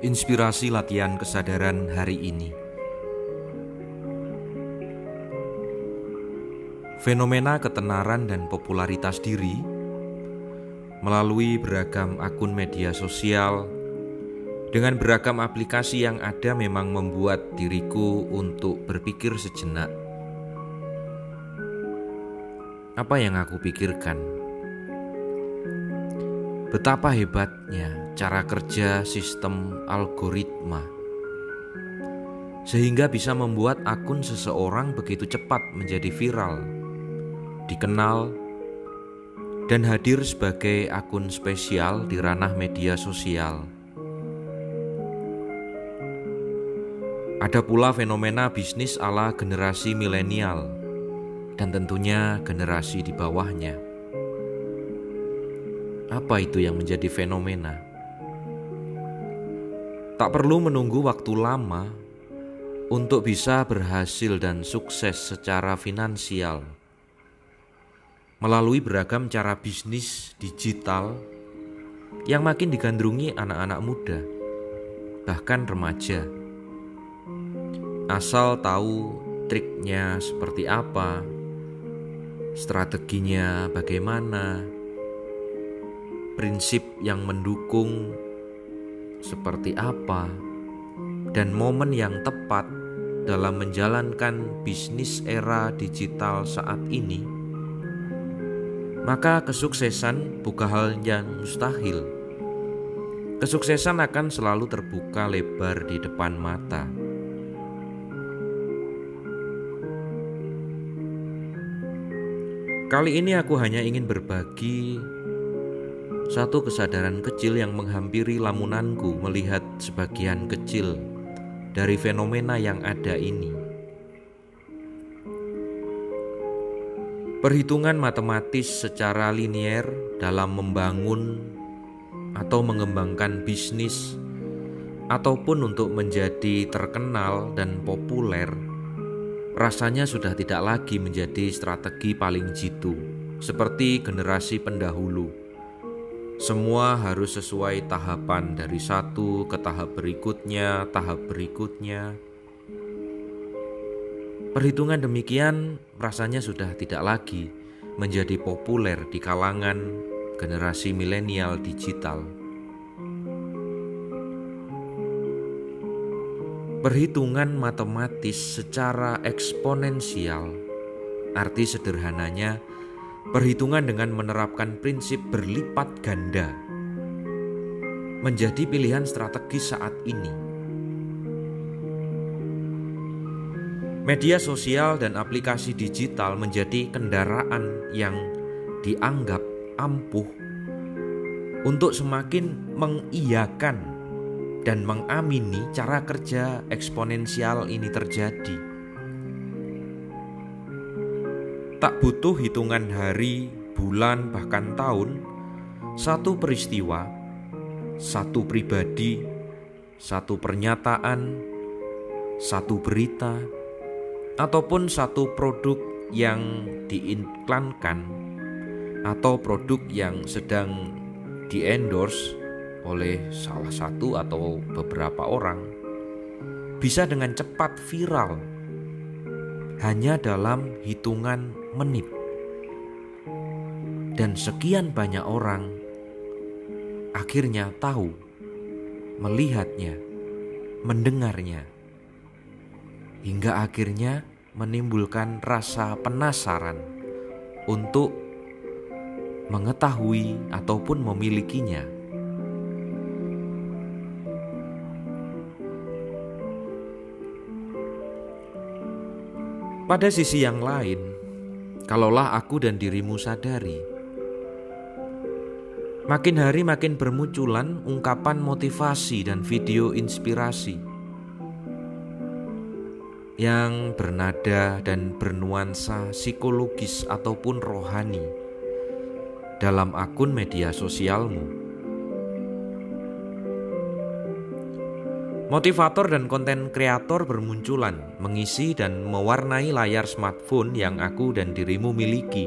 Inspirasi latihan kesadaran hari ini. Fenomena ketenaran dan popularitas diri melalui beragam akun media sosial dengan beragam aplikasi yang ada memang membuat diriku untuk berpikir sejenak. Apa yang aku pikirkan? Betapa hebatnya cara kerja sistem algoritma, sehingga bisa membuat akun seseorang begitu cepat menjadi viral, dikenal, dan hadir sebagai akun spesial di ranah media sosial. Ada pula fenomena bisnis ala generasi milenial, dan tentunya generasi di bawahnya. Apa itu yang menjadi fenomena? Tak perlu menunggu waktu lama untuk bisa berhasil dan sukses secara finansial melalui beragam cara bisnis digital yang makin digandrungi anak-anak muda, bahkan remaja. Asal tahu triknya seperti apa, strateginya bagaimana, prinsip yang mendukung seperti apa, dan momen yang tepat dalam menjalankan bisnis era digital saat ini, maka kesuksesan bukan hal yang mustahil. Kesuksesan akan selalu terbuka lebar di depan mata. Kali ini aku hanya ingin berbagi satu kesadaran kecil yang menghampiri lamunanku melihat sebagian kecil dari fenomena yang ada ini. Perhitungan matematis secara linier dalam membangun atau mengembangkan bisnis ataupun untuk menjadi terkenal dan populer rasanya sudah tidak lagi menjadi strategi paling jitu seperti generasi pendahulu semua harus sesuai tahapan dari satu ke tahap berikutnya, tahap berikutnya. Perhitungan demikian rasanya sudah tidak lagi menjadi populer di kalangan generasi milenial digital. Perhitungan matematis secara eksponensial, arti sederhananya Perhitungan dengan menerapkan prinsip berlipat ganda menjadi pilihan strategis saat ini. Media sosial dan aplikasi digital menjadi kendaraan yang dianggap ampuh untuk semakin mengiyakan dan mengamini cara kerja eksponensial ini terjadi. Tak butuh hitungan hari, bulan, bahkan tahun, satu peristiwa, satu pribadi, satu pernyataan, satu berita, ataupun satu produk yang diiklankan atau produk yang sedang di-endorse oleh salah satu atau beberapa orang bisa dengan cepat viral hanya dalam hitungan menit. Dan sekian banyak orang akhirnya tahu, melihatnya, mendengarnya, hingga akhirnya menimbulkan rasa penasaran untuk mengetahui ataupun memilikinya. Pada sisi yang lain, kalaulah aku dan dirimu sadari, makin hari makin bermunculan ungkapan motivasi dan video inspirasi yang bernada dan bernuansa psikologis ataupun rohani dalam akun media sosialmu. Motivator dan konten kreator bermunculan, mengisi dan mewarnai layar smartphone yang aku dan dirimu miliki.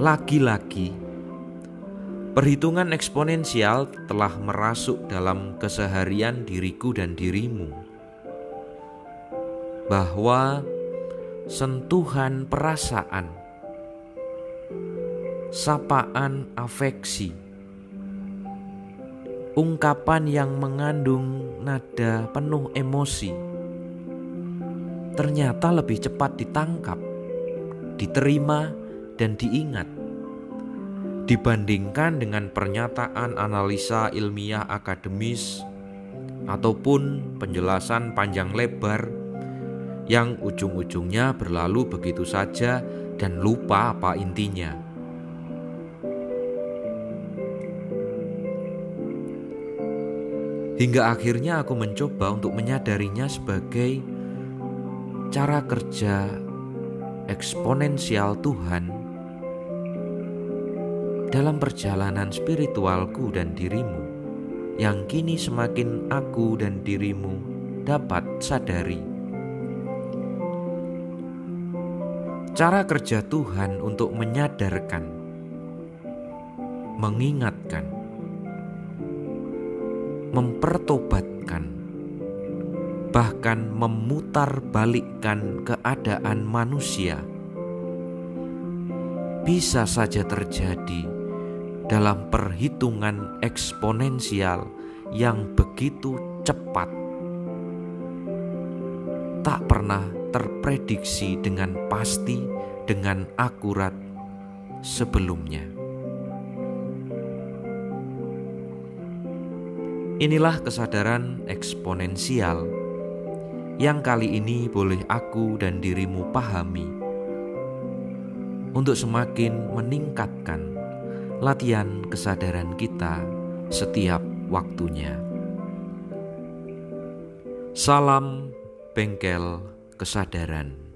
Lagi-lagi, Perhitungan eksponensial telah merasuk dalam keseharian diriku dan dirimu, bahwa sentuhan perasaan, sapaan afeksi, ungkapan yang mengandung nada penuh emosi, ternyata lebih cepat ditangkap, diterima, dan diingat dibandingkan dengan pernyataan analisa ilmiah akademis ataupun penjelasan panjang lebar yang ujung-ujungnya berlalu begitu saja dan lupa apa intinya. Hingga akhirnya aku mencoba untuk menyadarinya sebagai cara kerja eksponensial Tuhan dalam perjalanan spiritualku dan dirimu, yang kini semakin aku dan dirimu dapat sadari. Cara kerja Tuhan untuk menyadarkan, mengingatkan, mempertobatkan, bahkan memutar balikkan keadaan manusia bisa saja terjadi dalam perhitungan eksponensial yang begitu cepat, tak pernah terprediksi dengan pasti, dengan akurat sebelumnya. Inilah kesadaran eksponensial yang kali ini boleh aku dan dirimu pahami untuk semakin meningkatkan latihan kesadaran kita setiap waktunya. Salam bengkel kesadaran.